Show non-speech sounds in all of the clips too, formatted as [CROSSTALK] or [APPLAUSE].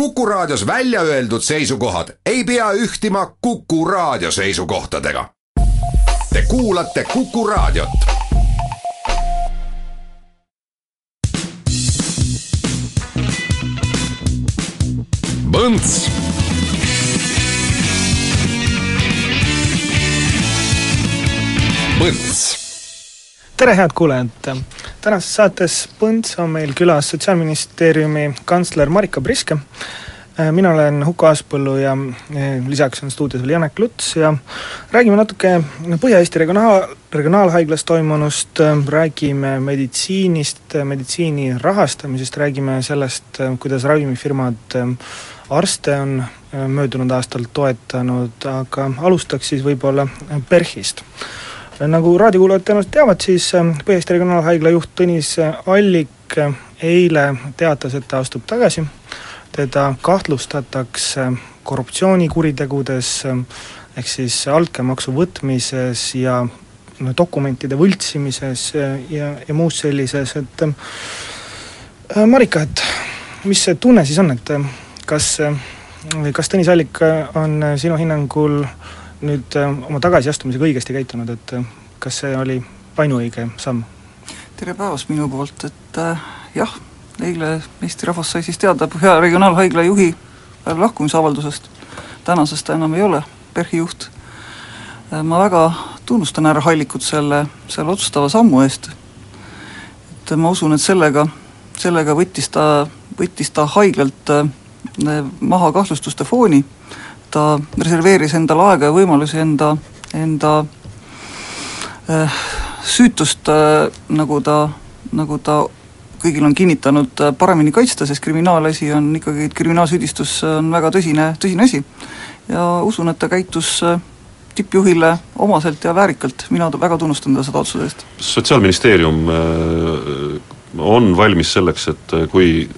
Kuku Raadios välja öeldud seisukohad ei pea ühtima Kuku Raadio seisukohtadega. Te kuulate Kuku Raadiot. Põnts Põnts tere, head kuulajad! tänases saates Põnts on meil külas Sotsiaalministeeriumi kantsler Marika Priske, mina olen Huko Aaspõllu ja eh, lisaks on stuudios veel Janek Luts ja räägime natuke Põhja-Eesti regionaal, regionaalhaiglas toimunust, räägime meditsiinist, meditsiini rahastamisest, räägime sellest, kuidas ravimifirmad arste on möödunud aastal toetanud, aga alustaks siis võib-olla PERH-ist nagu raadiokuulajad tõenäoliselt teavad, siis ähm, Põhja-Eesti Regionaalhaigla juht Tõnis Allik äh, eile teatas, et ta astub tagasi, teda kahtlustatakse korruptsioonikuritegudes, ähm, ehk siis altkäemaksu võtmises ja no dokumentide võltsimises äh, ja, ja muus sellises, et äh, Marika, et mis see tunne siis on, et kas, kas Tõnis Allik on sinu hinnangul äh, nüüd äh, oma tagasiastumisega õigesti käitunud, et äh, kas see oli ainuõige samm? tere päevast minu poolt, et äh, jah, eile Eesti rahvas sai siis teada Põhja Regionaalhaigla juhi lahkumisavaldusest, tänasest ta enam ei ole PERH-i juht. ma väga tunnustan härra Hallikut selle, selle otsustava sammu eest, et ma usun, et sellega, sellega võttis ta, võttis ta haiglalt maha kahtlustuste fooni ta reserveeris endale aega ja võimalusi enda, enda äh, süütust äh,, nagu ta, nagu ta kõigil on kinnitanud, äh, paremini kaitsta, sest kriminaalasi on ikkagi, kriminaalsüüdistus on väga tõsine, tõsine asi. ja usun, et ta käitus tippjuhile omaselt ja väärikalt, mina väga tunnustan teda seda otsuse eest. sotsiaalministeerium on valmis selleks, et kui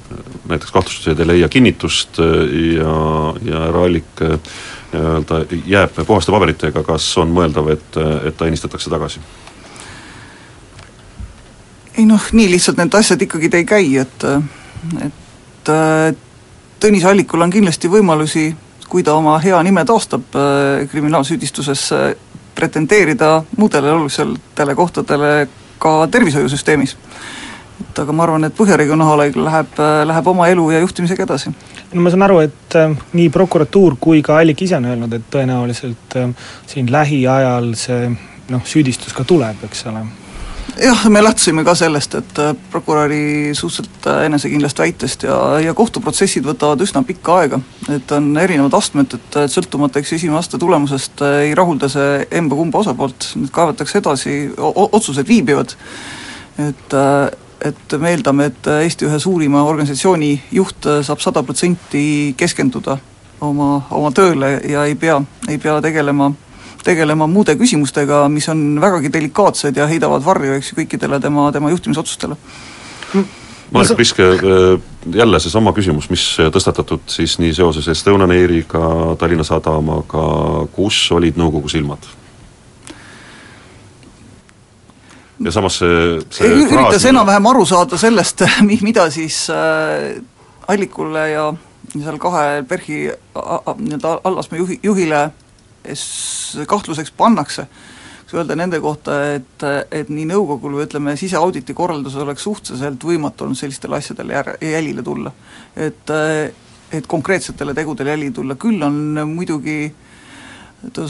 näiteks kahtlustused ei leia kinnitust ja, ja härra Allik nii-öelda jääb puhaste paberitega, kas on mõeldav, et, et ta ennistatakse tagasi? ei noh, nii lihtsalt need asjad ikkagi ei käi, et, et Tõnis Allikul on kindlasti võimalusi, kui ta oma hea nime taastab kriminaalsüüdistuses, pretendeerida muudele oluliseltele kohtadele ka tervishoiusüsteemis et aga ma arvan, et Põhja Regionaalhaigla läheb, läheb oma elu ja juhtimisega edasi. no ma saan aru, et äh, nii prokuratuur kui ka Allik ise on öelnud, et tõenäoliselt äh, siin lähiajal see noh, süüdistus ka tuleb, eks ole? jah, me lähtusime ka sellest, et äh, prokuröri suhteliselt äh, enesekindlast väitest ja, ja kohtuprotsessid võtavad üsna pikka aega. et on erinevad astmed, et, et sõltumata eks esimese aasta tulemusest äh, ei rahulda see emba-kumba osapoolt, nüüd kaevatakse edasi, otsused viibivad, et et me eeldame, et Eesti ühe suurima organisatsiooni juht saab sada protsenti keskenduda oma, oma tööle ja ei pea, ei pea tegelema, tegelema muude küsimustega, mis on vägagi delikaatsed ja heidavad varju, eks ju, kõikidele tema, tema juhtimisotsustele. Marek Priske, jälle seesama küsimus, mis tõstatatud siis nii seoses Estonian Airiga, Tallinna Sadamaga, kus olid nõukogu silmad? Ja samas see, see üritas enam-vähem aru saada sellest, [LAUGHS] mida siis äh, Allikule ja seal kahe PERH-i nii-öelda Allasmäe juhi, juhile kahtluseks pannakse, kas öelda nende kohta, et, et nii nõukogul või ütleme, siseauditi korraldusel oleks suhteliselt võimatu olnud sellistele asjadele jär-, jälile tulla. et, et konkreetsetele tegudele jälile tulla, küll on muidugi äh,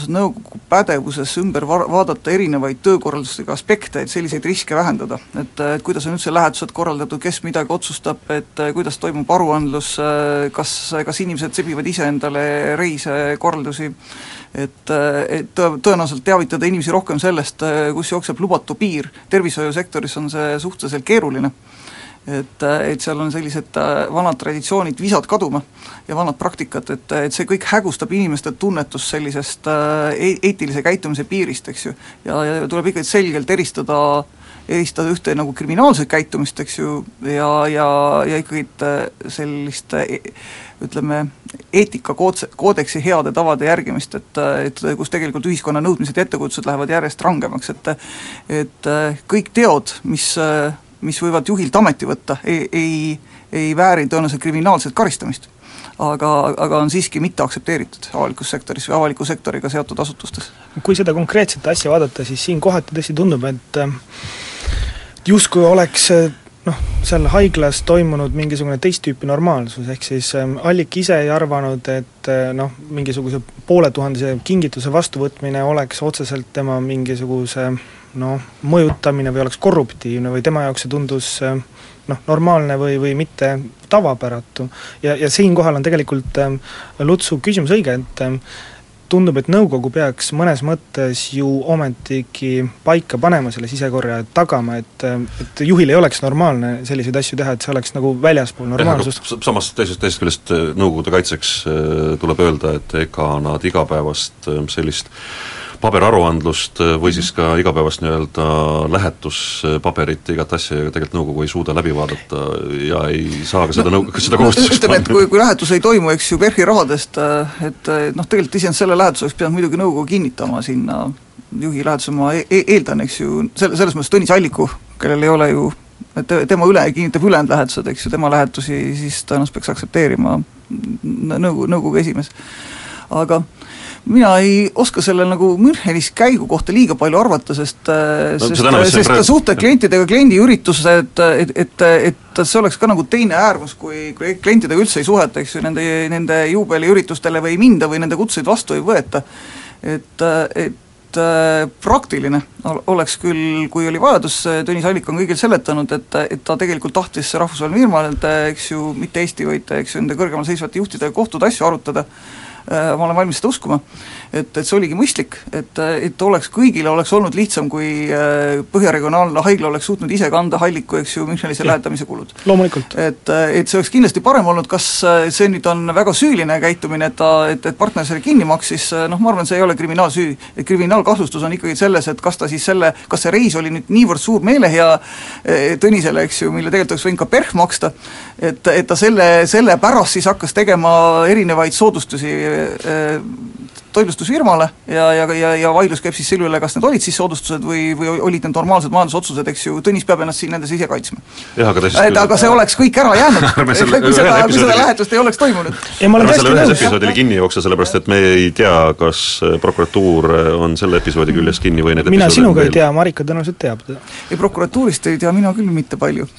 nõukogu pädevuses ümber va-, vaadata erinevaid töökorraldusega aspekte, et selliseid riske vähendada. et, et kuidas on üldse lähetused korraldatud, kes midagi otsustab, et kuidas toimub aruandlus, kas, kas inimesed sebivad ise endale reise, korraldusi, et, et tõe, tõenäoliselt teavitada inimesi rohkem sellest, kus jookseb lubatu piir, tervishoiusektoris on see suhteliselt keeruline et, et seal on sellised äh, vanad traditsioonid visad kaduma ja vanad praktikad, et, et see kõik hägustab inimeste tunnetust sellisest äh, e-, eetilise käitumise piirist, eks ju. ja, ja tuleb ikkagi selgelt eristada eristada ühte nagu kriminaalset käitumist, eks ju, ja, ja, ja ikkagi äh, sellist ütleme, eetikakoodse, koodeksi heade tavade järgimist, et, et kus tegelikult ühiskonna nõudmised ja ettekujutused lähevad järjest rangemaks, et et kõik teod, mis mis võivad juhilt ameti võtta, ei, ei, ei vääri tõenäoliselt kriminaalset karistamist. aga, aga on siiski mitte aktsepteeritud avalikus sektoris või avaliku sektoriga seotud asutustes. kui seda konkreetset asja vaadata, siis siin kohati tõesti tundub, et justkui oleks noh, seal haiglas toimunud mingisugune teist tüüpi normaalsus, ehk siis ähm, Allik ise ei arvanud, et äh, noh, mingisuguse pooletuhandese kingituse vastuvõtmine oleks otseselt tema mingisuguse noh, mõjutamine või oleks korruptiivne või tema jaoks see tundus äh, noh, normaalne või, või mitte tavapäratu. ja, ja siinkohal on tegelikult äh, Lutsu küsimus õige, et äh, tundub, et nõukogu peaks mõnes mõttes ju ometigi paika panema selle sisekorra ja tagama, et, et juhil ei oleks normaalne selliseid asju teha, et see oleks nagu väljaspool normaalsust. samas teisest, teisest küljest äh, nõukogude kaitseks äh, tuleb öelda, et ega nad igapäevast äh, sellist paberaruandlust või siis ka igapäevast nii-öelda lähetuspaberit, igat asja tegelikult nõukogu ei suuda läbi vaadata ja ei saa ka seda no, nõu-, seda kohustuseks ütleme, et kui, kui lähetus ei toimu, eks ju, PERH-i rahadest, et noh, tegelikult iseenesest selle lähetuse oleks pidanud muidugi nõukogu kinnitama sinna juhi läheduse ma e e eeldan, eks ju, selle, selles mõttes Tõnis Alliku, kellel ei ole ju et tema üle, kinnitab ülejäänud lähetused, eks ju, tema lähetusi siis tõenäoliselt peaks aktsepteerima nõukogu, nõukogu esimees. aga äh, mina ei oska selle nagu Münchenis käigu kohta liiga palju arvata, sest äh, no, sest, sest praegu... suhted klientidega, kliendiüritused, et, et, et see oleks ka nagu teine äärmus, kui, kui klientidega üldse ei suheta, eks ju, nende, nende juubeliüritustele või ei minda või nende kutseid vastu ei võeta. et, et äh, praktiline oleks küll, kui oli vajadus, Tõnis Allik on kõigil seletanud, et, et ta tegelikult tahtis rahvusvaheline firma, eks ju, mitte Eesti, vaid eks ju, nende kõrgemal seisvate juhtidega kohtuda, asju arutada, ma olen valmis seda uskuma, et, et see oligi mõistlik, et, et oleks, kõigile oleks olnud lihtsam, kui äh, Põhja-Regionaalne Haigla oleks suutnud ise kanda halliku, eks ju, Münchenisse lähetamise kulud. et, et see oleks kindlasti parem olnud, kas äh, see nüüd on väga süüline käitumine, et ta, et, et partner selle kinni maksis, noh ma arvan, see ei ole kriminaalsüü. et kriminaalkahtlustus on ikkagi selles, et kas ta siis selle, kas see reis oli nüüd niivõrd suur meelehea Tõnisele, eks ju, mille tegelikult oleks võinud ka PERH maksta, et, et ta selle, selle pärast siis hakkas tegema erinevaid soodustusi äh, toitlustusfirmale ja, ja, ja, ja vaidlus käib siis selle üle, kas need olid siis soodustused või, või olid need normaalsed majandusotsused, eks ju, Tõnis peab ennast siin nendes ise kaitsma. aga, et aga see oleks kõik ära jäänud [LAUGHS] kui seda, kui seda lähetust ei oleks toimunud. ärme selle ühes episoodile kinni jookse, sellepärast et me ei tea, kas äh, prokuratuur äh, on selle episoodi küljes kinni või need mina sinuga ei tea, Marika tõenäoliselt teab teda. ei, prokuratuurist ei tea mina küll mitte palju.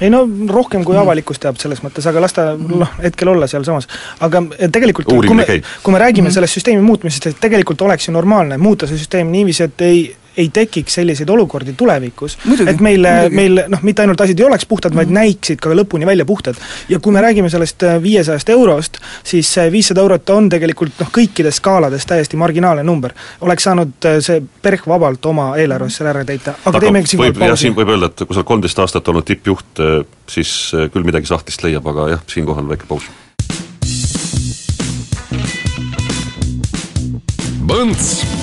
Ei no rohkem kui avalikkus teab selles mõttes, aga las ta noh, hetkel olla sealsamas. aga tegelikult Uurimine kui me, kui me räägime mm -hmm. sellest süsteemi muutmisest, muutmisest, et tegelikult oleks ju normaalne muuta see süsteem niiviisi, et ei, ei tekiks selliseid olukordi tulevikus, et meil, meil noh, mitte ainult asjad ei oleks puhtad, vaid mm -hmm. näiksid ka lõpuni välja puhtad. ja kui me räägime sellest äh, viiesajast eurost, siis see viissada eurot on tegelikult noh, kõikides skaalades täiesti marginaalne number. oleks saanud äh, see PERH vabalt oma eelarves selle ära täita, aga, aga teeme siinkohal pausi. jah, siin võib öelda, et kui sa oled kolmteist aastat olnud tippjuht, äh, siis küll midagi sahtlist leiab, aga jah, siinkohal väike paus Põnts.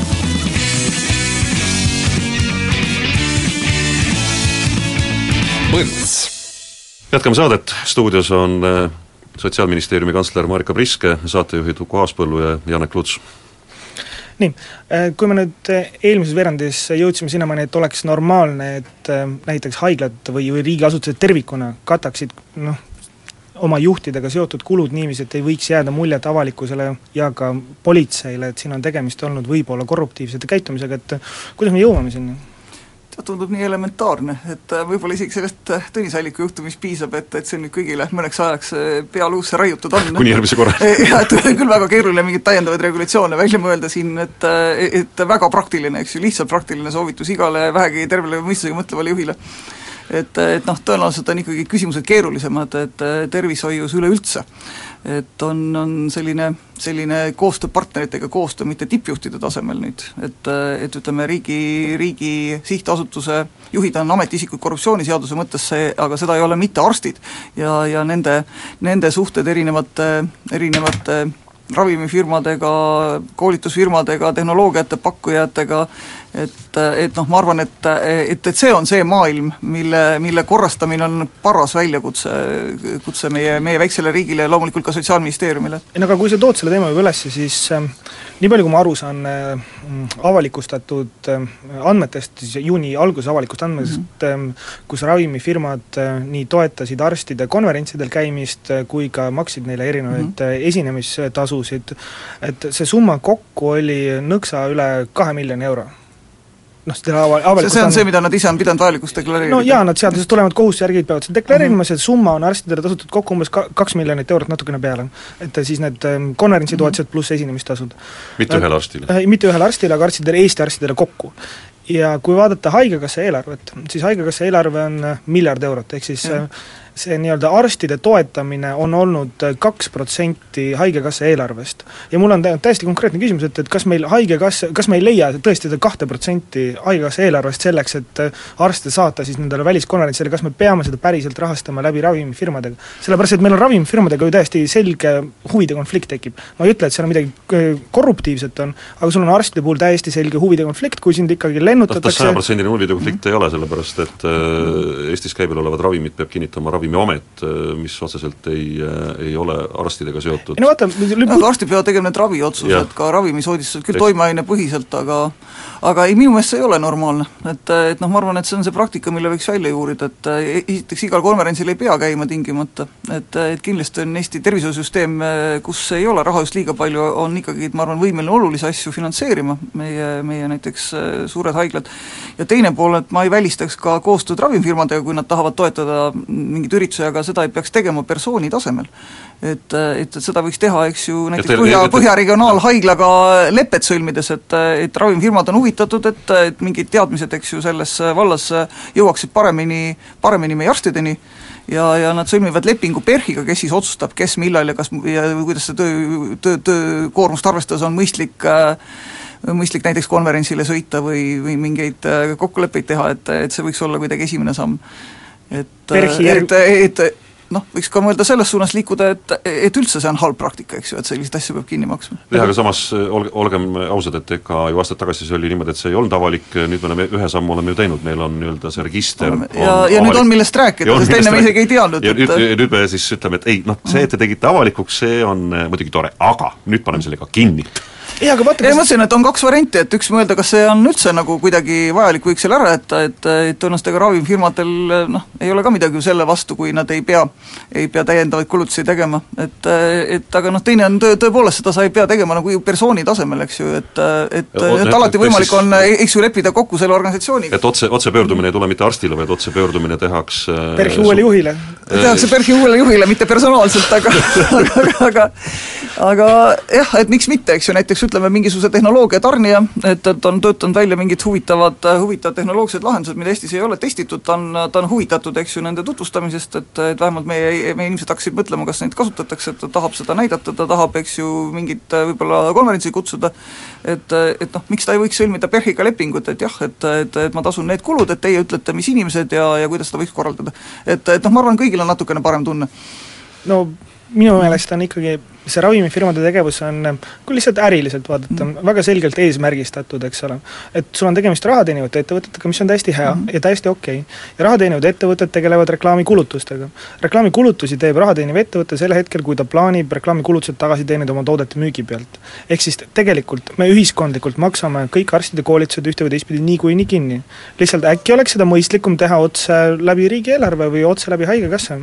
Põnts. jätkame saadet, stuudios on äh, Sotsiaalministeeriumi kantsler Marika Priske, saatejuhid Uku Aaspõllu ja Janek Luts nii, äh, kui me nüüd äh, eelmises veerandis jõudsime sinnamaani, et oleks normaalne, et näiteks haiglad või, või riigiasutused tervikuna kataksid noh, oma juhtidega seotud kulud niiviisi, et ei võiks jääda muljet avalikkusele ja ka politseile, et siin on tegemist olnud võib-olla korruptiivsete käitumisega, et kuidas me jõuame sinna? See tundub nii elementaarne, et äh, võib-olla isegi sellest äh, Tõnis Alliku juhtumist piisab, et, et see nüüd kõigile mõneks ajaks äh, pea luusse raiutud on. kuni järgmise korra. [LAUGHS] jah, et küll väga keeruline mingeid täiendavaid regulatsioone välja mõelda siin, et et väga praktiline, eks ju, lihtsalt praktiline soovitus igale vähegi tervele mõistusega mõtlevale juhile et, et noh, tõenäoliselt on ikkagi küsimused keerulisemad, et tervishoius üleüldse. Et on, on selline, selline koostöö partneritega koostöö, mitte tippjuhtide tasemel nüüd, et, et ütleme, riigi, riigi sihtasutuse juhid on ametiisikud korruptsiooniseaduse mõttes, see, aga seda ei ole mitte arstid. ja, ja nende, nende suhted erinevate, erinevate ravimifirmadega, koolitusfirmadega, tehnoloogiate pakkujatega, et, et noh, ma arvan, et, et, et see on see maailm, mille, mille korrastamine on paras väljakutse, kutse meie, meie väiksele riigile ja loomulikult ka Sotsiaalministeeriumile. ei no aga kui sa tood selle teema juba üles, siis äh, nii palju, kui ma aru saan äh, avalikustatud äh, andmetest, siis juuni alguses avalikust andmetest mm, -hmm. äh, kus ravimifirmad äh, nii toetasid arstide konverentsidel käimist äh, kui ka maksid neile erinevaid mm -hmm. esinemistasusid, et see summa kokku oli nõksa üle kahe miljoni euro noh, selle ava-, avalikust see, see on see, mida nad ise on pidanud vajalikuks deklareerida? no jaa, nad seadusest tulenevad kohustuse järgi peavad seda deklareerima uh, -huh. see summa on arstidele tasutud kokku umbes ka-, kaks miljonit eurot natukene peale. et siis need ähm, konverentsitoetused uh -huh. pluss esinemistasud. mitte ühele arstile äh,? Mitte ühele arstile, aga arstidele, Eesti arstidele kokku. ja kui vaadata Haigekassa eelarvet, siis Haigekassa eelarve on äh, miljard eurot, ehk siis uh -huh see nii-öelda arstide toetamine on olnud kaks protsenti Haigekassa eelarvest. ja mul on täiesti konkreetne küsimus, et, et kas meil Haigekassa, kas me ei leia tõesti seda kahte protsenti Haigekassa eelarvest selleks, et arste saata siis nendele väliskonverentsile, kas me peame seda päriselt rahastama läbi ravimifirmadega? sellepärast, et meil on ravimifirmadega ju täiesti selge huvide konflikt tekib. ma ei ütle, et seal midagi äh, korruptiivset on, aga sul on arstide puhul täiesti selge huvide konflikt, kui sind ikkagi lennutatakse sajaprotsendiline huvide konflikt mm -hmm. ei ole, sellepärast et äh, Eestis käibel olevad ravimid peab kinnitama ravi Ravimiamet, mis otseselt ei, ei ole arstidega seotud. no vaata, aga arstid peavad tegema need raviotsused, ka ravimisoodistused, küll toimeainepõhiselt, aga aga ei, minu meelest see ei ole normaalne. et, et noh, ma arvan, et see on see praktika, mille võiks välja juurida, et esiteks igal konverentsil ei pea käima tingimata, et, et kindlasti on Eesti tervishoiusüsteem, kus ei ole raha just liiga palju, on ikkagi, ma arvan, võimeline olulisi asju finantseerima, meie, meie näiteks suured haiglad, ja teine pool, et ma ei välistaks ka koostööd ravimifirmadega, kui nad tahavad toetada mingit üritusi, aga seda ei peaks tegema persooni tasemel. Et, et, et seda võiks teha, eks ju, näiteks teil, Põhja, Põhja Regionaalhaiglaga lepet sõlmides, et, et ravimifirmad on huvitatud, et, et mingid teadmised, eks ju, selles vallas jõuaksid paremini, paremini meie arstideni, ja, ja nad sõlmivad lepingu PERH-iga, kes siis otsustab, kes millal ja kas ja kuidas see töö, töö, töökoormust arvestades on mõistlik äh, mõistlik näiteks konverentsile sõita või, või mingeid kokkuleppeid teha, et, et see võiks olla kuidagi esimene samm. Et, et, et noh, võiks ka mõelda selles suunas liikuda, et, et üldse see on halb praktika, eks ju, et selliseid asju peab kinni maksma. jah, aga samas olge, olgem ausad, et ega ju aastaid tagasi see oli niimoodi, et see ei olnud avalik, nüüd me oleme ühe sammu oleme ju teinud, meil on nii-öelda see register oleme, ja, ja avalik. nüüd on millest rääkida, sest enne me isegi ei teadnud, et nüüd, nüüd me siis ütleme, et ei noh, see, et te tegite avalikuks, see on muidugi tore, aga nüüd paneme selle ka kinni ei, aga vaata, kas... ma mõtlesin, et on kaks varianti, et üks mõelda, kas see on üldse nagu kuidagi vajalik, võiks selle ära jätta, et, et tõenäoliselt ega ravimifirmadel noh, ei ole ka midagi ju selle vastu, kui nad ei pea, ei pea täiendavaid kulutusi tegema, et et aga noh, teine on töö, tõepoolest, seda sa ei pea tegema nagu persooni tasemel, eks ju, et et, et alati võimalik siis, on, eks ju, leppida kokku selle organisatsiooniga. et otse, otsepöördumine ei tule mitte arstile, vaid otsepöördumine tehakse PERH-i uuele juhile. tehakse PERH-i uuele juhile, mitte personaalselt, aga aga, [LAUGHS] aga aga jah, et miks mitte, eks ju, näiteks ütleme, mingisuguse tehnoloogia tarnija, et, et on töötanud välja mingid huvitavad, huvitavad tehnoloogilised lahendused, mida Eestis ei ole testitud, ta on, ta on huvitatud, eks ju, nende tutvustamisest, et, et vähemalt meie, meie inimesed hakkasid mõtlema, kas neid kasutatakse, et ta tahab seda näidata, ta tahab, eks ju, mingit võib-olla konverentsi kutsuda, et, et noh, miks ta ei võiks sõlmida PERH-iga lepingut, et jah, et, et, et ma tasun need kulud, et teie ütlete, mis inimesed ja, ja kuidas seda võiks korraldada. et, et noh, ma arvan, kõigil on natukene parem tunne. no minu meelest on ikkagi see ravimifirmade tegevus on, kui lihtsalt äriliselt vaadata mm., väga selgelt eesmärgistatud, eks ole. et sul on tegemist raha teenivate ettevõtetega, mis on täiesti hea mm. ja täiesti okei okay.. ja raha teenivad ettevõtted tegelevad reklaamikulutustega. reklaamikulutusi teeb raha teeniv ettevõte sel hetkel, kui ta plaanib reklaamikulutused tagasi teenida oma toodete müügi pealt. ehk siis tegelikult me ühiskondlikult maksame kõik arstide koolitused ühte või teistpidi niikuinii kinni. lihtsalt äkki oleks seda mõistlikum teha otse läbi riigieelarve või otse läbi Haigekassa,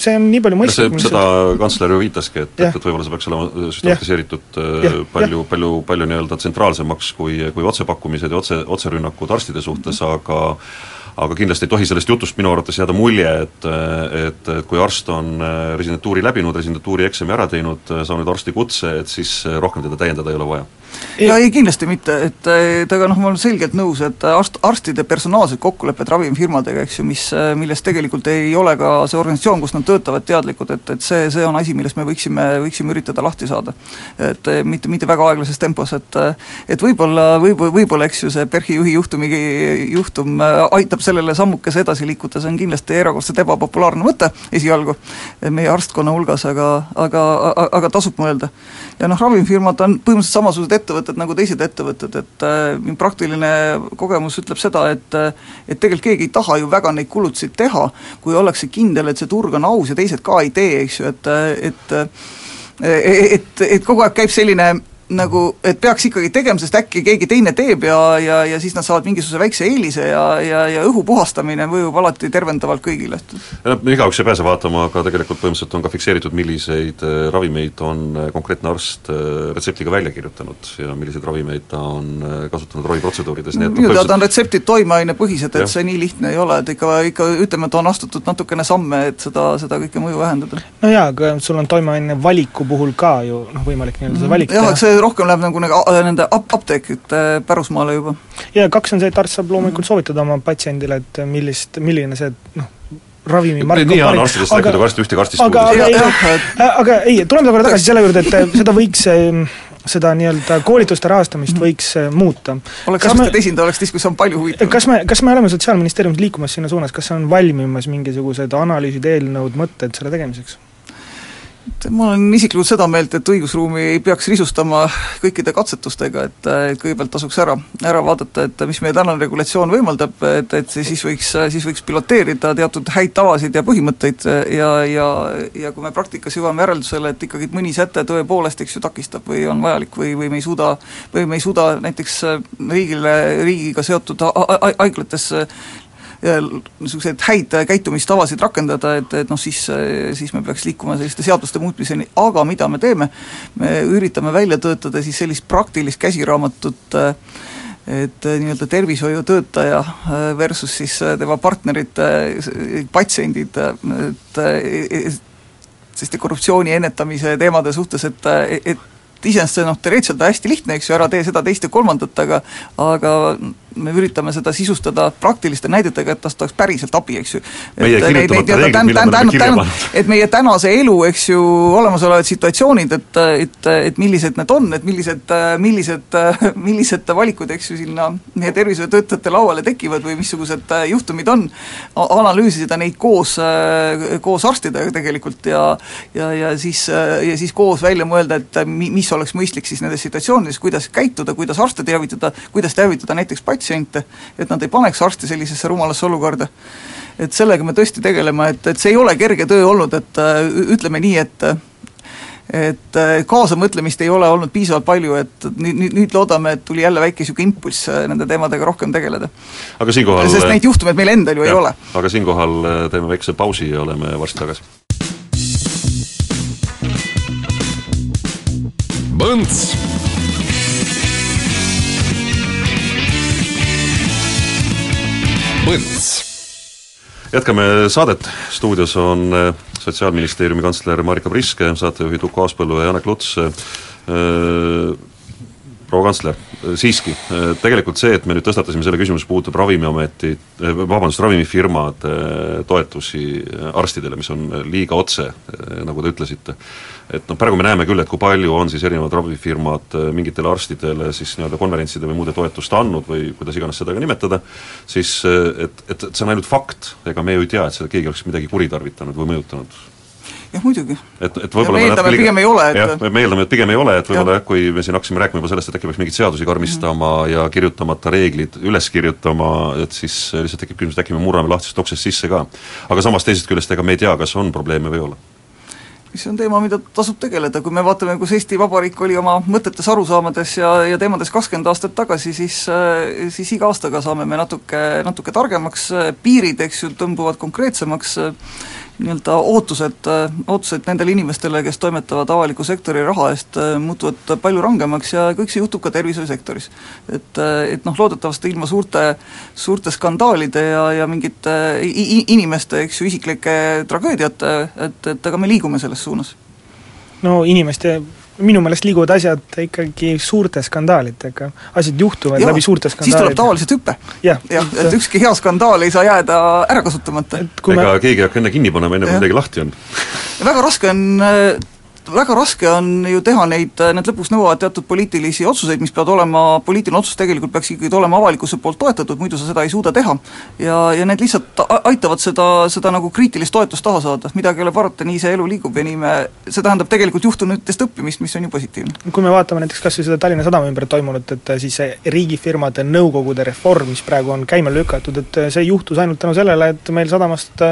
see on nii palju mõistlikum seda kantsler ju viitaski, et et, et võib-olla see peaks olema süstematiseeritud äh, palju, palju, palju nii-öelda tsentraalsemaks kui, kui otsepakkumised ja otse, otserünnakud arstide suhtes, aga aga kindlasti ei tohi sellest jutust minu arvates jääda mulje, et et, et kui arst on äh, residentuuri läbinud, residentuuri eksami ära teinud, saanud arstikutse, et siis rohkem teda täiendada ei ole vaja ja ei, kindlasti mitte, et, et aga noh, ma olen selgelt nõus, et arst, arstide personaalsed kokkulepped ravimifirmadega, eks ju, mis, millest tegelikult ei ole ka see organisatsioon, kus nad töötavad, teadlikud, et, et see, see on asi, millest me võiksime, võiksime üritada lahti saada. et mitte, mitte väga aeglases tempos, et et võib-olla, võib, võib-olla eks ju, see PERH-i juhi juhtumi, juhtum aitab sellele sammukese edasi liikuda, see on kindlasti erakordselt ebapopulaarne mõte esialgu meie arstkonna hulgas, aga, aga, aga tasub mõelda. ja noh, ravimifirmad on põhimõtteliselt samasugused ettevõtted nagu teised ettevõtted, et äh, praktiline kogemus ütleb seda, et et tegelikult keegi ei taha ju väga neid kulutusi teha, kui ollakse kindel, et see turg on aus ja teised ka ei tee, eks ju, et et et, et kogu aeg käib selline nagu, et peaks ikkagi tegema, sest äkki keegi teine teeb ja, ja, ja siis nad saavad mingisuguse väikse eelise ja, ja, ja õhu puhastamine mõjub alati tervendavalt kõigile. igaüks ei pääse vaatama, aga tegelikult põhimõtteliselt on ka fikseeritud, milliseid äh, ravimeid on äh, konkreetne arst äh, retseptiga välja kirjutanud ja milliseid ravimeid ta on kasutanud raviprotseduurides, nii et minu teada on retseptid toimeainepõhised, et ja. see nii lihtne ei ole, et ikka, ikka ütleme, et on astutud natukene samme, et seda, seda kõike mõju vähendada. no jaa, aga sul on toimeaine valiku puhul ka ju noh, võimalik nii-öelda seda valik jah, see rohkem läheb nagu nende ap-, apteekide pärusmaale juba. ja kaks on see, et arst saab loomulikult soovitada oma patsiendile, et millist, milline see noh, ravimimark nii on arstidest rääkida, kui arsti ühtegi arstist aga, aga, ei, aga ei, tuleme korra tagasi selle juurde, et seda võiks seda nii-öelda koolituste rahastamist mhm. võiks muuta. oleks arstide esindaja, oleks diskussioon palju huvitavam. kas me, kas me oleme Sotsiaalministeeriumis liikumas sinna suunas, kas on valmimas mingisugused analüüsid, eelnõud, mõtted selle tegemiseks? Ma olen isiklikult seda meelt, et õigusruumi ei peaks risustama kõikide katsetustega, et kõigepealt tasuks ära, ära vaadata, et mis meie tänane regulatsioon võimaldab, et, et siis võiks, siis võiks piloteerida teatud häid tavasid ja põhimõtteid ja, ja ja kui me praktikas jõuame järeldusele, et ikkagi mõni säte tõepoolest, eks ju, takistab või on vajalik või, või me ei suuda, või me ei suuda näiteks riigile, riigiga seotud haiglates niisuguseid häid käitumistavasid rakendada, et, et noh, siis, siis me peaks liikuma selliste seaduste muutmiseni, aga mida me teeme, me üritame välja töötada siis sellist praktilist käsiraamatut et nii-öelda tervishoiutöötaja versus siis tema partnerid, patsiendid, et selliste korruptsiooni ennetamise teemade suhtes, et, et iseenesest see noh, teoreetiliselt on hästi lihtne, eks ju, ära tee seda, teist ja kolmandat, aga aga me üritame seda sisustada praktiliste näidetega, et tast oleks päriselt abi, eks ju. et meie tänase elu, eks ju, olemasolevad situatsioonid, et, et, et millised need on, et millised, millised, millised valikud, eks ju, sinna meie tervishoiutöötajate lauale tekivad või missugused juhtumid on, analüüsida neid koos, koos arstidega tegelikult ja ja, ja siis, ja siis koos välja mõelda, et mi-, mis oleks mõistlik siis nendes situatsioonides, kuidas käituda, kuidas arste teavitada, kuidas teavitada näiteks patsiente, patsiente, et nad ei paneks arsti sellisesse rumalasse olukorda. et sellega me tõesti tegeleme, et, et see ei ole kerge töö olnud, et ütleme nii, et et kaasamõtlemist ei ole olnud piisavalt palju, et nüüd, nüüd, nüüd loodame, et tuli jälle väike niisugune impulss nende teemadega rohkem tegeleda. aga siinkohal sest neid juhtumeid meil endal ju ja, ei ole. aga siinkohal äh, teeme väikse pausi ja oleme varsti tagasi. Põnts Põnts. jätkame saadet, stuudios on äh, Sotsiaalministeeriumi kantsler Marika Priske, saatejuhid Uku Aaspõllu ja Janek Luts, äh, proua kantsler, siiski, tegelikult see, et me nüüd tõstatasime selle küsimuse, puudutab Ravimiameti, vabandust, ravimifirmade toetusi arstidele, mis on liiga otse, nagu te ütlesite, et noh, praegu me näeme küll, et kui palju on siis erinevad ravifirmad mingitele arstidele siis nii-öelda konverentside või muude toetust andnud või kuidas iganes seda ka nimetada, siis et, et, et see on ainult fakt, ega me ju ei tea, et seda keegi oleks midagi kuritarvitanud või mõjutanud jah, muidugi. et, et võib-olla me eeldame, et pigem ei ole, et jah, me eeldame, et pigem ei ole, et võib-olla jah, kui me siin hakkasime rääkima juba sellest, et äkki peaks mingeid seadusi karmistama mm -hmm. ja kirjutamata reeglid üles kirjutama, et siis lihtsalt tekib küsimus, et äkki me murrame lahtisest uksest sisse ka. aga samas teisest küljest, ega me ei tea, kas on probleeme või ei ole see on teema, mida tasub tegeleda, kui me vaatame, kus Eesti Vabariik oli oma mõtetes, arusaamades ja, ja teemades kakskümmend aastat tagasi, siis siis iga aastaga saame me natuke, natuke targemaks, piirid, eks ju, tõmbuvad konkreetsemaks, nii-öelda ootused, ootused nendele inimestele, kes toimetavad avaliku sektori raha eest, muutuvad palju rangemaks ja kõik see juhtub ka tervishoiusektoris. et, et noh, loodetavasti ilma suurte, suurte skandaalide ja, ja mingite inimeste, eks ju, isiklike tragöödiate, et, et aga me liigume selles suunas. no inimeste minu meelest liiguvad asjad ikkagi suurte skandaalidega, asjad juhtuvad ja, läbi suurte skandaalide. siis tuleb tavaliselt hüpe. jah ja,, et ükski hea skandaal ei saa jääda ära kasutamata. ega me... keegi ei hakka enne kinni panema, enne kui midagi lahti on väga raske on väga raske on ju teha neid, need lõpuks nõuavad teatud poliitilisi otsuseid, mis peavad olema, poliitiline otsus tegelikult peaks ikkagi olema avalikkuse poolt toetatud, muidu sa seda ei suuda teha. ja, ja need lihtsalt aitavad seda, seda nagu kriitilist toetust taha saada, midagi ei ole parata, nii see elu liigub ja nii me, see tähendab tegelikult juhtunutest õppimist, mis on ju positiivne. kui me vaatame näiteks kas või seda Tallinna Sadama ümber toimunut, et siis see riigifirmade nõukogude reform, mis praegu on käima lükatud, et see juhtus ainult tänu sellele, et meil sadamast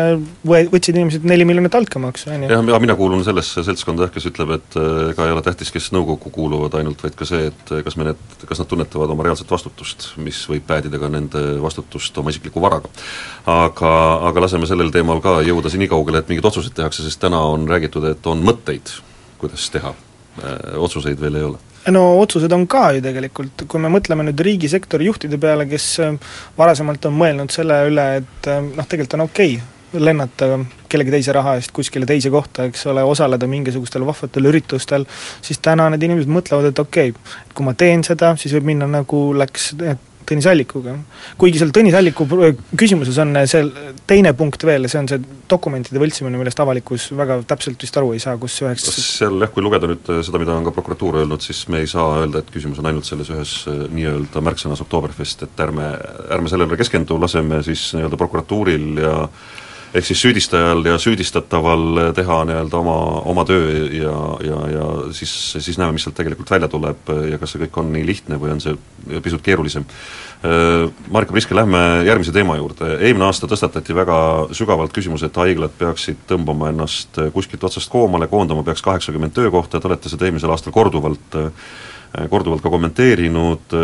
võtsid inimesed neli miljonit altkäemaksu, on ju. jah, mina kuulun sellesse seltskonda jah, kes ütleb, et äh, ega ei ole tähtis, kes nõukokku kuuluvad ainult, vaid ka see, et äh, kas me need, kas nad tunnetavad oma reaalset vastutust, mis võib päädida ka nende vastutust oma isikliku varaga. aga, aga laseme sellel teemal ka jõuda siin nii kaugele, et mingeid otsuseid tehakse, sest täna on räägitud, et on mõtteid, kuidas teha, äh, otsuseid veel ei ole. No otsused on ka ju tegelikult, kui me mõtleme nüüd riigisektori juhtide peale, kes varasemalt on mõelnud selle üle, et noh, tegelikult on okei okay lennata kellegi teise raha eest kuskile teise kohta, eks ole, osaleda mingisugustel vahvatel üritustel, siis täna need inimesed mõtlevad, et okei okay,, kui ma teen seda, siis võib minna nagu läks Tõnis Allikuga. kuigi seal Tõnis Alliku küsimuses on see teine punkt veel, see on see dokumentide võltsimine, millest avalikkus väga täpselt vist aru ei saa, kus üheks seal jah, kui lugeda nüüd seda, mida on ka prokuratuur öelnud, siis me ei saa öelda, et küsimus on ainult selles ühes nii-öelda märksõnas Oktoberfest, et ärme, ärme sellele keskendu, laseme siis nii-öelda prokuratuuril ja ehk siis süüdistajal ja süüdistataval teha nii-öelda oma, oma töö ja, ja, ja siis, siis näeme, mis sealt tegelikult välja tuleb ja kas see kõik on nii lihtne või on see pisut keerulisem. Marika Priske, lähme järgmise teema juurde, eelmine aasta tõstatati väga sügavalt küsimus, et haiglad peaksid tõmbama ennast kuskilt otsast koomale, koondama peaks kaheksakümmend töökohta, te olete seda eelmisel aastal korduvalt korduvalt ka kommenteerinud,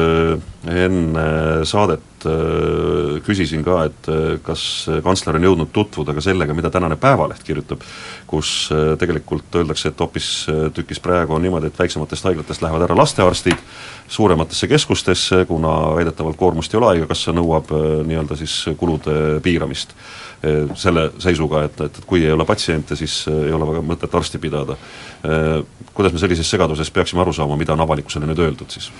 enne saadet äh, küsisin ka, et äh, kas kantsler on jõudnud tutvuda ka sellega, mida tänane Päevaleht kirjutab, kus äh, tegelikult öeldakse, et hoopistükkis praegu on niimoodi, et väiksematest haiglatest lähevad ära lastearstid suurematesse keskustesse, kuna väidetavalt koormust ei ole, haigekassa nõuab nii-öelda siis kulude piiramist selle seisuga, et, et, et kui ei ole patsiente, siis ei ole väga mõtet arsti pidada. Kuidas me sellises segaduses peaksime aru saama, mida on avalikkusele nüüd öeldud siis?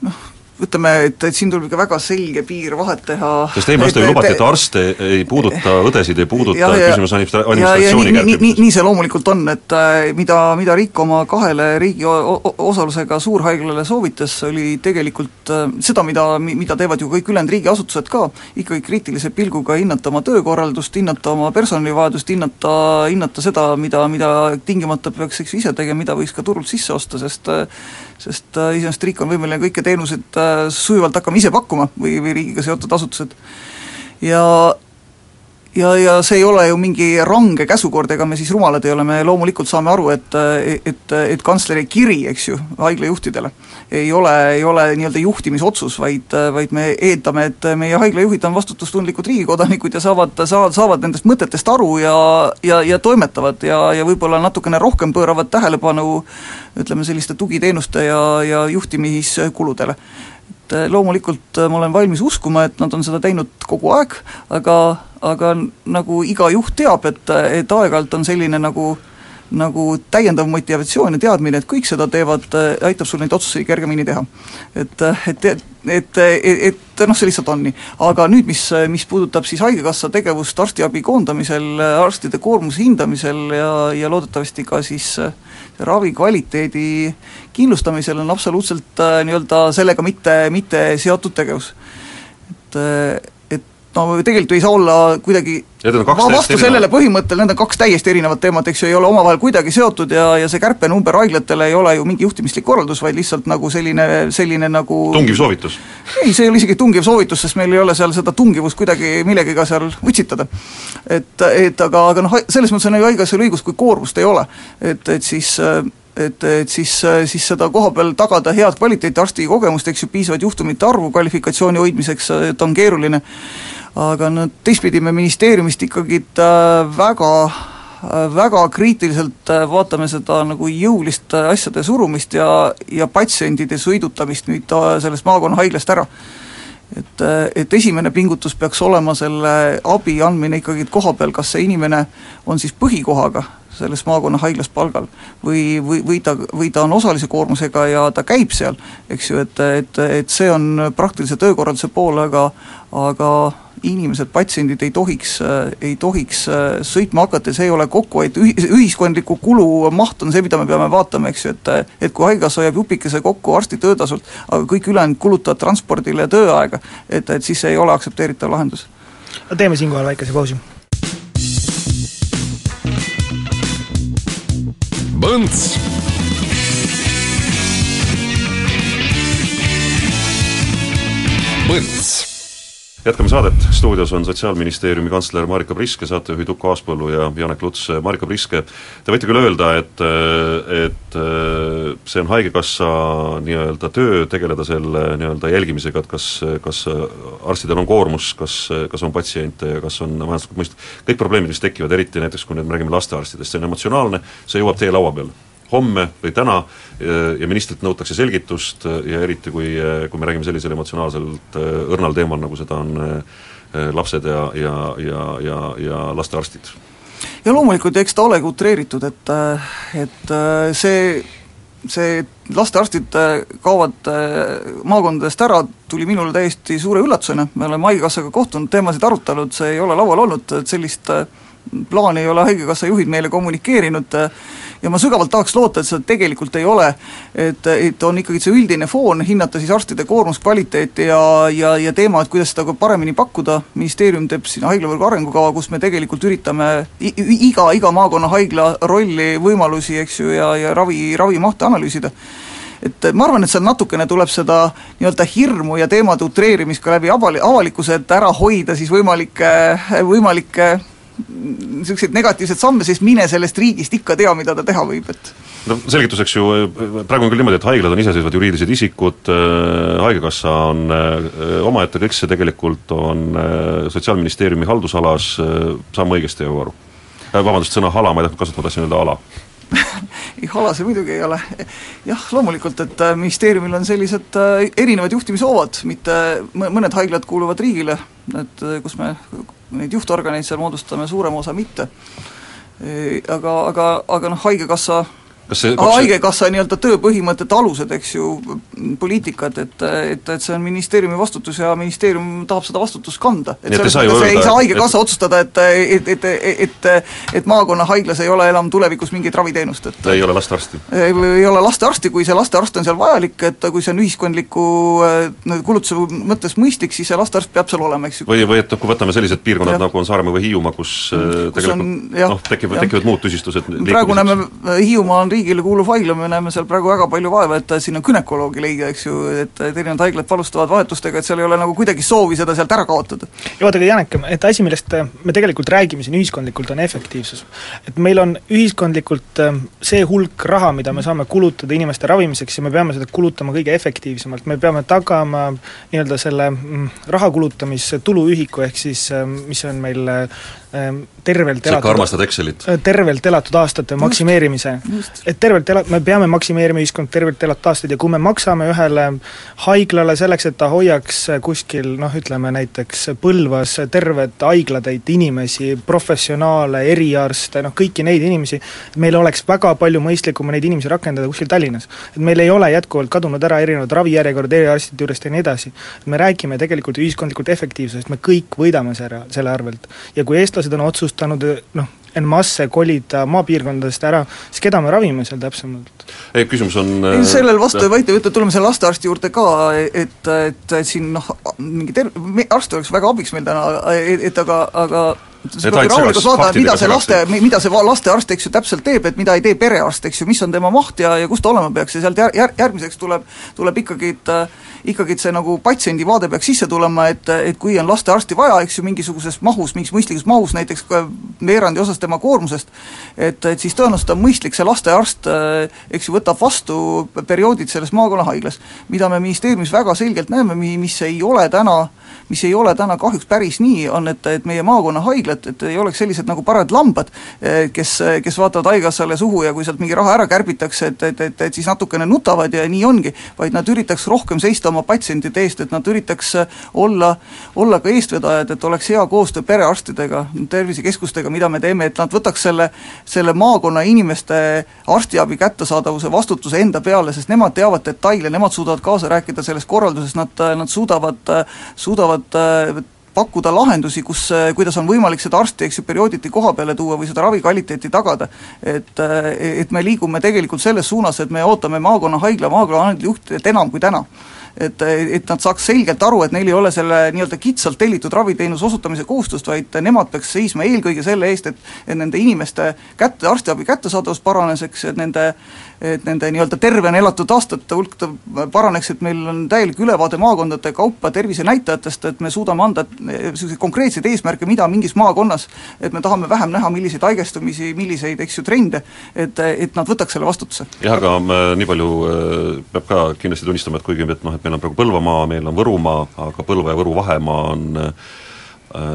noh, ütleme, et, et siin tuleb ikka väga selge piir vahet teha sest eelmine aasta ju lubati, et arste ei puuduta, õdesid ei puuduta, küsimus on administratsiooni kärpimisest. nii, nii see loomulikult on, et äh, mida, mida riik oma kahele riigi osalusega suurhaiglale soovitas, oli tegelikult äh, seda, mida, mida teevad ju kõik ülejäänud riigiasutused ka, ikkagi kriitilise pilguga hinnata oma töökorraldust, hinnata oma personalivajadust, hinnata, hinnata seda, mida, mida tingimata peaks eks ise tegema, mida võiks ka turult sisse osta, sest äh, sest äh, iseenesest riik on võimeline kõiki teenuseid äh, sujuvalt hakkama ise pakkuma või, või riigiga seotud asutused. ja ja, ja see ei ole ju mingi range käsukord, ega me siis rumalad ei ole, me loomulikult saame aru, et, et, et kantsleri kiri, eks ju, haiglajuhtidele ei ole, ei ole nii-öelda juhtimisotsus, vaid, vaid me eeldame, et meie haiglajuhid on vastutustundlikud riigikodanikud ja saavad, saavad, saavad nendest mõtetest aru ja, ja, ja toimetavad ja, ja võib-olla natukene rohkem pööravad tähelepanu ütleme, selliste tugiteenuste ja, ja juhtimiskuludele et eh, loomulikult eh, ma olen valmis uskuma, et nad on seda teinud kogu aeg, aga, aga nagu iga juht teab, et, et aeg-ajalt on selline nagu nagu täiendav motivatsioon ja teadmine, et kõik seda teevad, eh, aitab sul neid otsuseid kergemini teha. et, et, et, et, et noh, see lihtsalt on nii. aga nüüd, mis, mis puudutab siis Haigekassa tegevust arstiabi koondamisel, arstide koormuse hindamisel ja, ja loodetavasti ka siis äh, ravi kvaliteedi kindlustamisel on absoluutselt äh, nii-öelda sellega mitte, mitte seotud tegevus. et äh, no tegelikult ei saa olla kuidagi vastu sellele põhimõttele, need on kaks täiesti erinevat teemat, eks ju, ei ole omavahel kuidagi seotud ja, ja see kärpenumber haiglatele ei ole ju mingi juhtimislik korraldus, vaid lihtsalt nagu selline, selline nagu tungiv soovitus? ei, see ei ole isegi tungiv soovitus, sest meil ei ole seal seda tungivust kuidagi millegagi seal utsitada. et, et aga, aga noh, selles mõttes on ju haigekassal õigus, kui koormust ei ole, et, et siis et, et siis, siis seda koha peal tagada head kvaliteeti, arsti kogemust, eks ju, piisavat juhtumite arvu kvalifikatsiooni hoidmiseks, et on keeruline aga no teistpidi me ministeeriumist ikkagi äh, väga äh, väga kriitiliselt äh, vaatame seda nagu jõulist asjade surumist ja, ja patsientide sõidutamist nüüd sellest maakonnahaiglast ära. et, et esimene pingutus peaks olema selle abi andmine ikkagi koha peal, kas see inimene on siis põhikohaga selles maakonnahaiglas palgal või, või, või ta, või ta on osalise koormusega ja ta käib seal, eks ju, et, et, et see on praktilise töökorralduse pool, aga aga inimesed, patsiendid ei tohiks, ei tohiks sõitma hakata ja see ei ole kokkuhoid, ühiskondliku kulu maht on see, mida me peame vaatama, eks ju, et et kui haigekassa hoiab jupikese kokku arsti töötasult, aga kõik ülejäänud kulutavad transpordile ja tööaega, et, et siis see ei ole aktsepteeritav lahendus. teeme siinkohal väikese pausi. Põnts Põnts jätkame saadet, stuudios on Sotsiaalministeeriumi kantsler Marika Priske, saatejuhid Uku Aaspõllu ja Janek Luts. Marika Priske, te võite küll öelda, et, et see on Haigekassa nii-öelda töö, tegeleda selle nii-öelda jälgimisega, et kas, kas arstidel on koormus, kas, kas on patsiente ja kas on majanduslikult mõistlik, kõik probleemid, mis tekivad, eriti näiteks kui nüüd me räägime lastearstidest, see on emotsionaalne, see jõuab teie laua peale homme või täna ja ministrilt nõutakse selgitust ja eriti, kui, kui me räägime sellisel emotsionaalselt äh, õrnal teemal, nagu seda on äh, lapsed ja, ja, ja, ja, ja lastearstid. ja loomulikult, eks ta olegi utreeritud, et, äh, et see see, lastearstid kaovad maakondadest ära, tuli minule täiesti suure üllatusena, me oleme Haigekassaga kohtunud, teemasid arutanud, see ei ole laual olnud, et sellist plaani ei ole Haigekassa juhid meile kommunikeerinud ja ma sügavalt tahaks loota, et seda tegelikult ei ole, et, et on ikkagi see üldine foon, hinnata siis arstide koormuskvaliteeti ja, ja, ja teema, et kuidas seda paremini pakkuda, ministeerium teeb siin haiglavõrgu arengukava, kus me tegelikult üritame iga, iga maakonna haigla rolli, võimalusi, eks ju, ja, ja ravi, ravimahte analüüsida. Et ma arvan, et seal natukene tuleb seda nii-öelda hirmu ja teemade utreerimist ka läbi avali-, avalikkuse, et ära hoida siis võimalikke, võimalikke niisuguseid negatiivseid samme, siis mine sellest riigist ikka tea, mida ta teha võib, et no selgituseks ju, praegu on küll niimoodi, et haiglad on iseseisvad juriidilised isikud äh,, Haigekassa on omaette, kõik see tegelikult on Sotsiaalministeeriumi haldusalas saan ma õigesti aru? Vabandust, sõna hala ma ei tahtnud kasutada, tahtsin öelda ala [LAUGHS] ei, hala see muidugi ei ole. jah, loomulikult, et ministeeriumil on sellised erinevad juhtimishoovad, mitte mõned haiglad kuuluvad riigile, et kus me neid juhtorganeid seal moodustame suurema osa mitte. Aga, aga, aga noh, Haigekassa kas see haigekassa nii-öelda tööpõhimõtete alused, eks ju, poliitikad, et, et, et see on ministeeriumi vastutus ja ministeerium tahab seda vastutust kanda. et selles mõttes ei saa Haigekassa et... otsustada, et, et, et, et, et, et maakonnahaiglas ei ole enam tulevikus mingit raviteenust, et ei ole lastearsti? ei ole lastearsti, kui see lastearst on seal vajalik, et kui see on ühiskondliku kulutuse mõttes mõistlik, siis see lastearst peab seal olema, eks ju. või, või et kui võtame sellised piirkonnad, nagu on Saaremaa või Hiiumaa, kus, kus tegelikult noh, tekivad, tekivad muud tüsistused praegu näeme, Hiiumaa on riigile kuuluv haigla, me näeme seal praegu väga palju vaeva, et sinna günekoloogi leida, eks ju, et, erinevad haiglad alustavad vahetustega, et seal ei ole nagu kuidagi soovi seda sealt ära kaotada. ja vaadake, Janek, et asi, millest me tegelikult räägime siin ühiskondlikult, on efektiivsus. et meil on ühiskondlikult ähm, see hulk raha, mida me saame kulutada inimeste ravimiseks ja me peame seda kulutama kõige efektiivsemalt, me peame tagama nii-öelda selle mm, raha kulutamise tuluühiku, ehk siis ähm, mis on meil ähm, tervelt sa ikka armastad Excelit? Äh, tervelt elatud aastate maksimeerimise. et tervelt ela-, me peame maksimeerima ühiskond tervelt elatud aastaid ja kui me maksame ühele haiglale selleks, et ta hoiaks kuskil noh, ütleme näiteks Põlvas tervet haiglatäit inimesi, professionaale, eriarste, noh kõiki neid inimesi, meil oleks väga palju mõistlikum neid inimesi rakendada kuskil Tallinnas. et meil ei ole jätkuvalt kadunud ära erinevad ravijärjekorrad eriarstide juurest ja nii edasi. me räägime tegelikult ühiskondlikult efektiivsusest, me kõik võidame selle, selle arvelt. ja kui eestlased on otsustanud noh, en masse kolida maapiirkondadest ära, siis keda me ravime seal täpsemalt? ei, küsimus on ei, sellel vastu ei vaidle, tuleme selle lastearsti juurde ka, et, et, et siin noh, mingi ter-, arst oleks väga abiks meil täna, et, et aga, aga sa pead rahulikult vaatama, mida see laste, mida see lastearst, eks ju, täpselt teeb, et mida ei tee perearst, eks ju, mis on tema maht ja, ja kus ta olema peaks. Ja sealt jär-, jär-, järgmiseks tuleb, tuleb ikkagi, et ikkagi et see nagu patsiendi vaade peaks sisse tulema, et, et kui on lastearsti vaja, eks ju, mingisuguses mahus, mingis mõistlikus mahus, näiteks veerandi osas tema koormusest, et, et siis tõenäoliselt on mõistlik see lastearst, eks ju, võtab vastu perioodid selles maakonnahaiglas. mida me ministeeriumis väga selgelt näeme, mi-, mis ei ole täna mis ei ole täna kahjuks päris nii, on, et, et meie maakonnahaiglad, et ei oleks sellised nagu parajad lambad, kes, kes vaatavad Haigekassale suhu ja kui sealt mingi raha ära kärbitakse, et, et, et, et siis natukene nutavad ja nii ongi, vaid nad üritaks rohkem seista oma patsientide eest, et nad üritaks olla, olla ka eestvedajad, et oleks hea koostöö perearstidega, tervisekeskustega, mida me teeme, et nad võtaks selle, selle maakonna inimeste arstiabi kättesaadavuse vastutuse enda peale, sest nemad teavad detaile, nemad suudavad kaasa rääkida selles korralduses, nad, nad suudavad, suudavad suudavad pakkuda lahendusi, kus, kuidas on võimalik seda arsti, eks ju, periooditi koha peale tuua või seda ravi kvaliteeti tagada, et et me liigume tegelikult selles suunas, et me ootame maakonnahaigla, maakonnahaigla juhtidelt enam kui täna et, et nad saaks selgelt aru, et neil ei ole selle nii-öelda kitsalt tellitud raviteenuse osutamise kohustust, vaid nemad peaks seisma eelkõige selle eest, et et nende inimeste kätte, arstiabi kättesaadavus paraneks, eks, et nende et nende nii-öelda tervena elatud aastate hulk paraneks, et meil on täielik ülevaade maakondade kaupa tervisenäitajatest, et me suudame anda niisuguseid konkreetseid eesmärke, mida mingis maakonnas, et me tahame vähem näha, milliseid haigestumisi, milliseid, eks ju, trende, et, et nad võtaks selle vastutuse. jah, aga äh, nii palju äh, peab ka kindlasti tunnistama, et kuigi et noh, et meil on praegu Põlvamaa, meil on Võrumaa, aga Põlva ja Võru vahemaa on äh,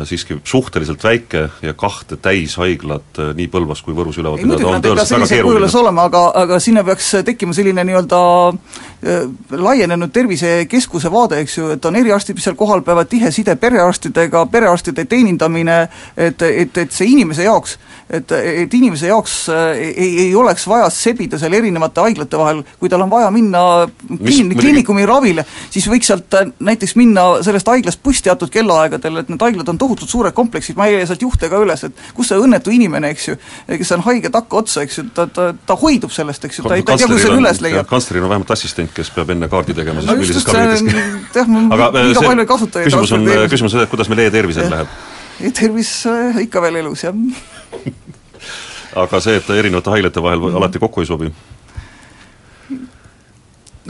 siiski suhteliselt väike ja kahte täishaiglat äh, nii Põlvas kui Võrus üleval pidada on tõeliselt väga keeruline. olema, aga, aga sinna peaks tekkima selline nii-öelda äh, laienenud tervisekeskuse vaade, eks ju, et on eriarstid, mis seal kohal peavad, tihe side perearstidega, perearstide teenindamine, et, et, et see inimese jaoks, et, et inimese jaoks ei, ei oleks vaja sebida seal erinevate haiglate vahel, kui tal on vaja minna kliin-, kliinikumi ravile, siis võiks sealt näiteks minna sellest haiglast buss teatud kellaaegadel, et need haiglad on tohutult suured kompleksid, ma ei leia sealt juhte ka üles, et kus see õnnetu inimene, eks ju, kes on haige takkaotsa, eks ju, ta, ta, ta hoidub sellest, eks ju, ta ei, ta ei tea, kus selle üles leiab. kantsleril on vähemalt assistent, kes peab enne kaardi tegema siis no millises kabinetis jah, liiga palju ei kasutajaid küsimus on, küsimus on, et kuidas meil e-tervisel läheb? E-tervis äh, ikka veel elus, jah. [LAUGHS] Aga see, et erinevate haiglate vahel alati kokku ei sobi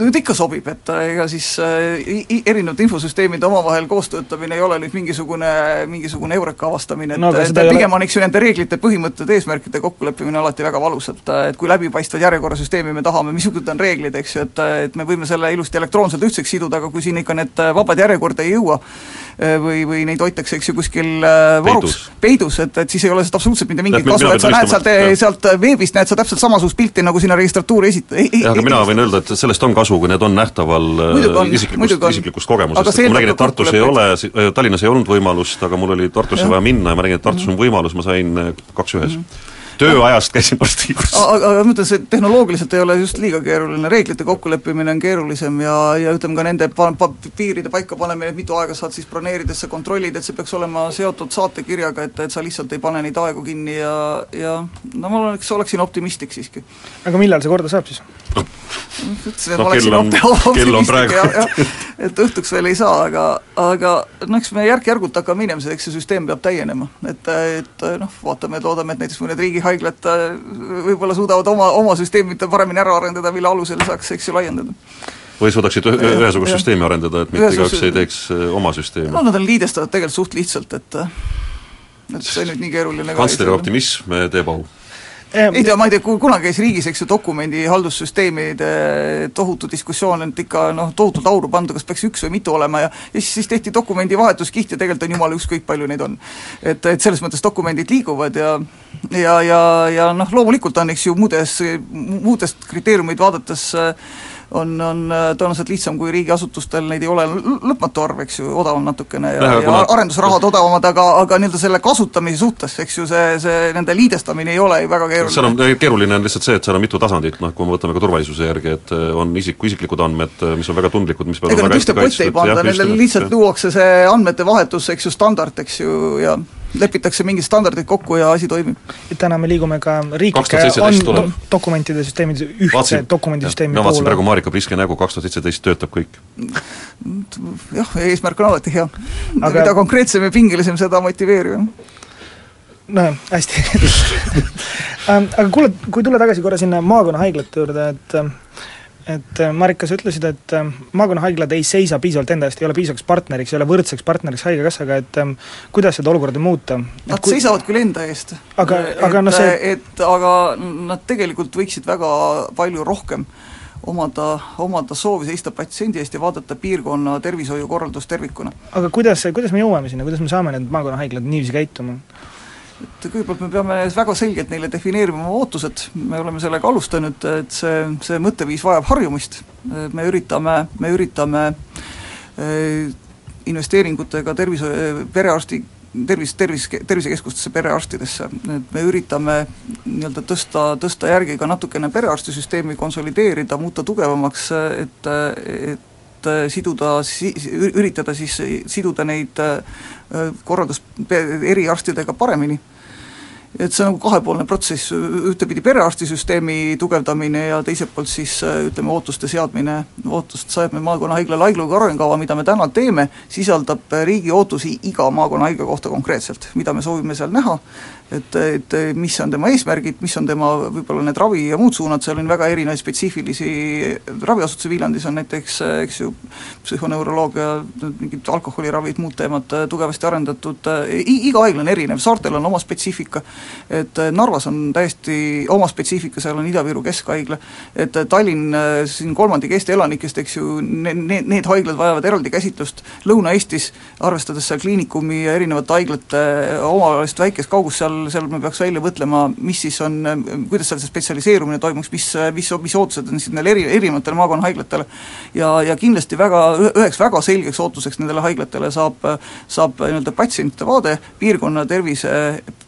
nüüd ikka sobib, et äh, ega siis äh, erinevate infosüsteemide omavahel koostöötamine ei ole nüüd mingisugune, mingisugune eureka avastamine, et no, et pigem ole... on eks ju nende reeglite, põhimõtete, eesmärkide kokkuleppimine alati väga valus, et et kui läbipaistvat järjekorrasüsteemi me tahame, missugused on reeglid, eks ju, et et me võime selle ilusti elektroonselt ühtseks siduda, aga kui siin ikka need vabad järjekorda ei jõua, äh, või, või neid hoitakse, eks ju, kuskil varuks, peidus, et, et siis ei ole sellest absoluutselt mitte mingit kasu, et sa näed sealt, sealt veebist näed sa täpselt samasugust pilti, nagu sinna registratuuri esit-. jah, aga mina võin öelda, et sellest on kasu, kui need on nähtaval äh, on, isiklikust, isiklikust kogemusest, et kui ma nägin, et Tartus ei ole, äh, Tallinnas ei olnud võimalust, aga mul oli Tartusse vaja minna ja ma nägin, et Tartus on mhm. võimalus, ma sain äh, kaks ühes mm. -hmm tööajast käisin arsti juures. aga, aga ma ütlen, see tehnoloogiliselt ei ole just liiga keeruline, reeglite kokkuleppimine on keerulisem ja, ja ütleme ka nende pa-, pa-, piiride paikapanemine, et mitu aega saad siis broneerida, sa kontrollid, et see peaks olema seotud saatekirjaga, et, et sa lihtsalt ei pane neid aegu kinni ja, ja no ma oleks, oleksin optimistlik siiski. aga millal see korda saab siis? Ütlesin, et no, ma oleksin optimistlik ja, ja et õhtuks veel ei saa, aga, aga no eks me järk-järgult hakkame minema, eks see süsteem peab täienema. et, et noh, vaatame, et loodame, et näiteks mõned riigihaiglad äh, võib-olla suudavad oma, oma süsteemid paremini ära arendada, mille alusel saaks, eks ju, laiendada. Või suudaksid ühesugust süsteemi arendada, et mitte igaüks ei teeks äh, oma süsteemi? no nad on liidestavad tegelikult suht lihtsalt, et et see nüüd nii keeruline kantsleri optimism teeb au ei tea, ma ei tea, kunagi käis riigis, eks ju, dokumendi haldussüsteemide tohutu diskussioon, et ikka noh, tohutult auru panda, kas peaks üks või mitu olema ja ja siis, siis tehti dokumendi vahetuskiht ja tegelikult on jumala ükskõik, palju neid on. et, et selles mõttes dokumendid liiguvad ja ja, ja, ja noh, loomulikult on, eks ju, muudes, muudest kriteeriumeid vaadates äh, on, on äh, tõenäoliselt lihtsam, kui riigiasutustel neid ei ole. Lõpmatu arv, eks ju, odavam natukene ja, ja, arendusrahad odavamad, aga, aga nii-öelda selle kasutamise suhtes, eks ju, see, see nende liidestamine ei ole ju väga keeruline. seal on, keeruline on lihtsalt see, et seal on mitu tasandit, noh kui me võtame ka turvalisuse järgi, et äh, on isiku isiklikud andmed, äh, mis on väga tundlikud, mis peavad ega nad ühte potti ei panda, nendele lihtsalt luuakse see andmete vahetus, eks ju, standard, eks ju, ja lepitakse mingid standardid kokku ja asi toimib. et täna me liigume ka riiklike on dokumentide süsteemide ühtse dokumendisüsteemi poole. ma vaatasin praegu Marika Priske nägu, kaks tuhat seitseteist töötab kõik. jah, eesmärk on alati hea Aga.... mida konkreetsem ja pingelisem, seda motiveerivam nojah, hästi [LAUGHS] ähm, aga kuule, kui tulla tagasi korra sinna maakonnahaiglate juurde, et et äh, Marika, sa ütlesid, et äh, maakonnahaiglad ei seisa piisavalt enda eest, ei ole piisavaks partneriks, ei ole võrdseks partneriks Haigekassaga, et ähm, kuidas seda olukorda muuta? Nad kui... seisavad küll enda eest. aga, aga noh see et aga nad tegelikult võiksid väga palju rohkem omada, omada soovi seista patsiendi eest ja vaadata piirkonna tervishoiukorraldust tervikuna. aga kuidas, kuidas me jõuame sinna, kuidas me saame need maakonnahaiglad niiviisi käituma? Et kõigepealt me peame väga selgelt neile defineerima oma ootused, me oleme sellega alustanud, et see, see mõtteviis vajab harjumist, me üritame, me üritame eh, investeeringutega tervishoiu, perearsti tervis, tervis, tervisekeskustesse, perearstidesse, et me üritame nii-öelda tõsta, tõsta järgi ka natukene perearstisüsteemi, konsolideerida, muuta tugevamaks, et, et siduda, üritada siis siduda neid korraldus eriarstidega paremini et see on nagu kahepoolne protsess, ühtepidi perearstisüsteemi tugevdamine ja teiselt poolt siis ütleme, ootuste seadmine, ootust Saaremaal maakonnahaigla haiglaga arengukava, mida me täna teeme, sisaldab riigi ootusi iga maakonnahaigla kohta konkreetselt, mida me soovime seal näha, et, et mis on tema eesmärgid, mis on tema võib-olla need ravi ja muud suunad, seal on väga erinevaid spetsiifilisi raviasutusi, Viljandis on näiteks eks ju, psühhoneuroloogia, mingid alkoholiravid, muud teemad tugevasti arendatud, iga haigla on erinev, saartel on oma spetsiifika, et Narvas on täiesti oma spetsiifika, seal on Ida-Viru Keskhaigla, et Tallinn, siin kolmandik Eesti elanikest, eks ju, ne-, ne-, need haiglad vajavad eraldi käsitlust, Lõuna-Eestis, arvestades seal kliinikumi ja erinevate haiglate omavahelist väikest kaugust, seal seal, seal me peaks välja mõtlema, mis siis on, kuidas seal see spetsialiseerumine toimuks, mis, mis, mis ootused on siis nendele eri, erinevatele maakonnahaiglatele. ja, ja kindlasti väga, üheks väga selgeks ootuseks nendele haiglatele saab, saab nii-öelda patsientide vaade, piirkonna tervise,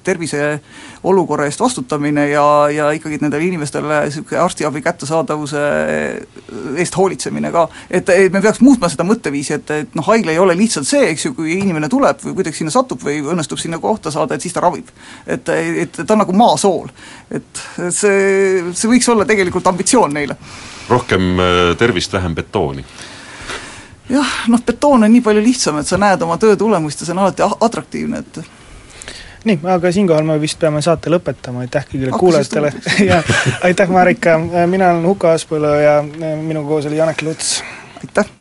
tervise olukorra eest vastutamine ja, ja ikkagi nendele inimestele niisugune arstiabi kättesaadavuse eest hoolitsemine ka. et, et me peaks muutma seda mõtteviisi, et, et noh, haigla ei ole lihtsalt see, eks ju, kui inimene tuleb või kuidagi sinna satub või õnnestub sinna kohta saada, et siis ta ravib et, et ta on nagu maasool. et see, see võiks olla tegelikult ambitsioon neile. rohkem äh, tervist, vähem betooni jah, noh betoon on nii palju lihtsam, et sa näed oma töö tulemust ja see on alati atraktiivne, et nii, aga siinkohal me vist peame saate lõpetama, aitäh kõigile kuulajatele [LAUGHS] ja aitäh, Marika, mina olen Huko Aaspõllu ja minuga koos oli Janek Luts. aitäh!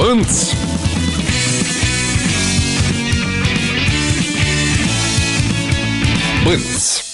Põnts Blitz.